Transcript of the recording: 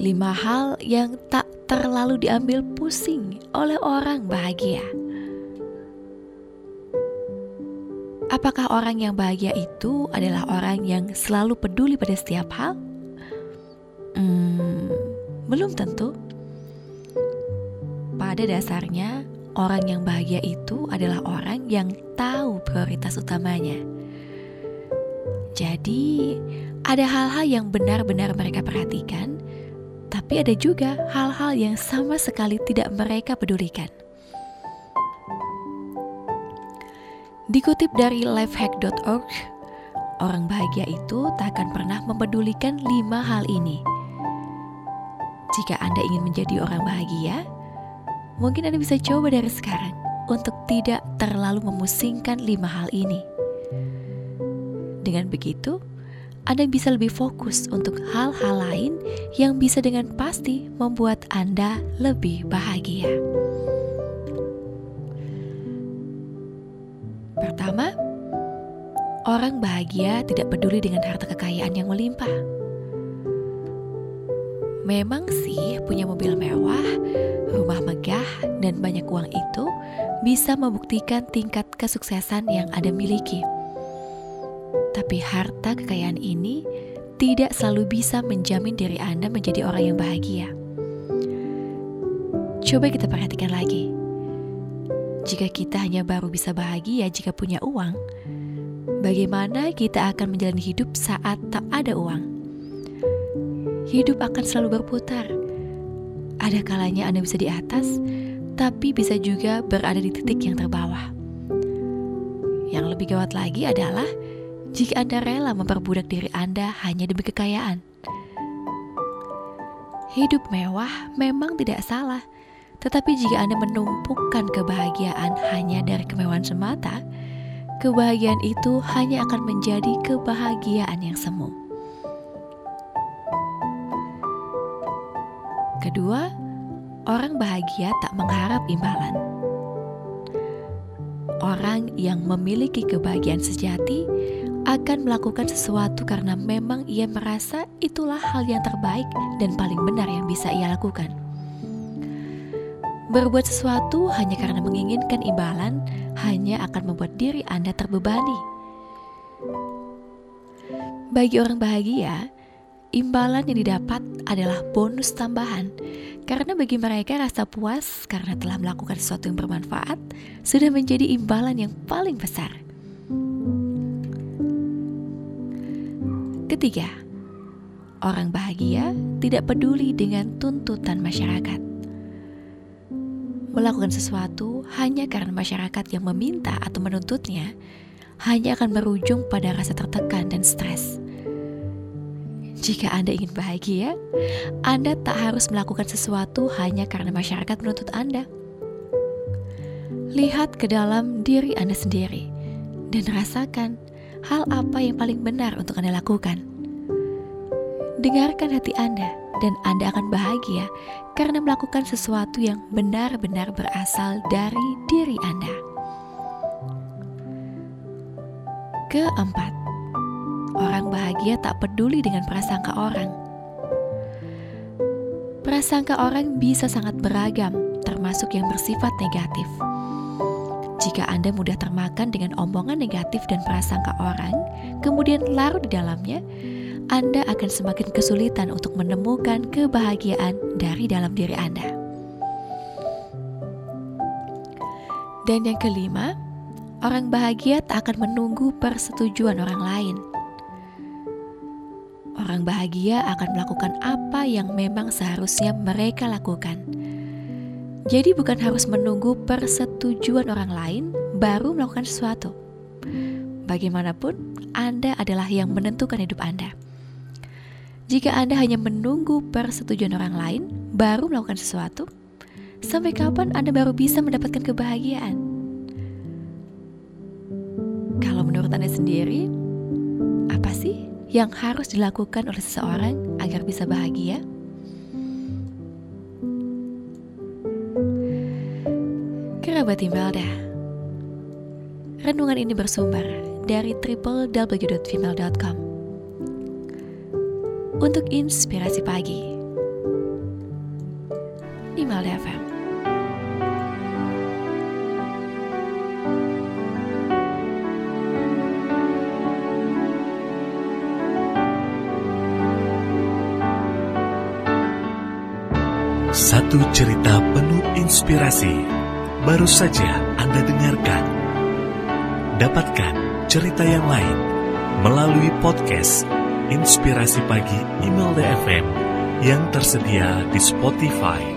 Lima hal yang tak terlalu diambil pusing oleh orang bahagia. Apakah orang yang bahagia itu adalah orang yang selalu peduli pada setiap hal? Hmm, belum tentu. Pada dasarnya, orang yang bahagia itu adalah orang yang tahu prioritas utamanya. Jadi, ada hal-hal yang benar-benar mereka perhatikan tapi ada juga hal-hal yang sama sekali tidak mereka pedulikan. Dikutip dari lifehack.org, orang bahagia itu tak akan pernah mempedulikan lima hal ini. Jika Anda ingin menjadi orang bahagia, mungkin Anda bisa coba dari sekarang untuk tidak terlalu memusingkan lima hal ini. Dengan begitu, anda bisa lebih fokus untuk hal-hal lain yang bisa dengan pasti membuat Anda lebih bahagia. Pertama, orang bahagia tidak peduli dengan harta kekayaan yang melimpah. Memang sih punya mobil mewah, rumah megah, dan banyak uang itu bisa membuktikan tingkat kesuksesan yang Anda miliki. Tapi harta kekayaan ini tidak selalu bisa menjamin diri Anda menjadi orang yang bahagia. Coba kita perhatikan lagi. Jika kita hanya baru bisa bahagia jika punya uang, bagaimana kita akan menjalani hidup saat tak ada uang? Hidup akan selalu berputar. Ada kalanya Anda bisa di atas, tapi bisa juga berada di titik yang terbawah. Yang lebih gawat lagi adalah jika Anda rela memperbudak diri Anda hanya demi kekayaan. Hidup mewah memang tidak salah, tetapi jika Anda menumpukan kebahagiaan hanya dari kemewahan semata, kebahagiaan itu hanya akan menjadi kebahagiaan yang semu. Kedua, orang bahagia tak mengharap imbalan. Orang yang memiliki kebahagiaan sejati akan melakukan sesuatu karena memang ia merasa itulah hal yang terbaik dan paling benar yang bisa ia lakukan. Berbuat sesuatu hanya karena menginginkan imbalan hanya akan membuat diri Anda terbebani. Bagi orang bahagia, imbalan yang didapat adalah bonus tambahan karena bagi mereka rasa puas karena telah melakukan sesuatu yang bermanfaat sudah menjadi imbalan yang paling besar. Ketiga, orang bahagia tidak peduli dengan tuntutan masyarakat. Melakukan sesuatu hanya karena masyarakat yang meminta atau menuntutnya hanya akan berujung pada rasa tertekan dan stres. Jika Anda ingin bahagia, Anda tak harus melakukan sesuatu hanya karena masyarakat menuntut Anda. Lihat ke dalam diri Anda sendiri dan rasakan hal apa yang paling benar untuk Anda lakukan. Dengarkan hati Anda, dan Anda akan bahagia karena melakukan sesuatu yang benar-benar berasal dari diri Anda. Keempat, orang bahagia tak peduli dengan prasangka orang. Prasangka orang bisa sangat beragam, termasuk yang bersifat negatif. Jika Anda mudah termakan dengan omongan negatif dan prasangka orang, kemudian larut di dalamnya, Anda akan semakin kesulitan untuk menemukan kebahagiaan dari dalam diri Anda. Dan yang kelima, orang bahagia tak akan menunggu persetujuan orang lain. Orang bahagia akan melakukan apa yang memang seharusnya mereka lakukan jadi bukan harus menunggu persetujuan orang lain baru melakukan sesuatu. Bagaimanapun, Anda adalah yang menentukan hidup Anda. Jika Anda hanya menunggu persetujuan orang lain baru melakukan sesuatu, sampai kapan Anda baru bisa mendapatkan kebahagiaan? Kalau menurut Anda sendiri, apa sih yang harus dilakukan oleh seseorang agar bisa bahagia? Kerabat Imelda Renungan ini bersumber dari www.female.com Untuk inspirasi pagi Imelda FM Satu cerita penuh inspirasi baru saja Anda dengarkan. Dapatkan cerita yang lain melalui podcast Inspirasi Pagi Email FM yang tersedia di Spotify.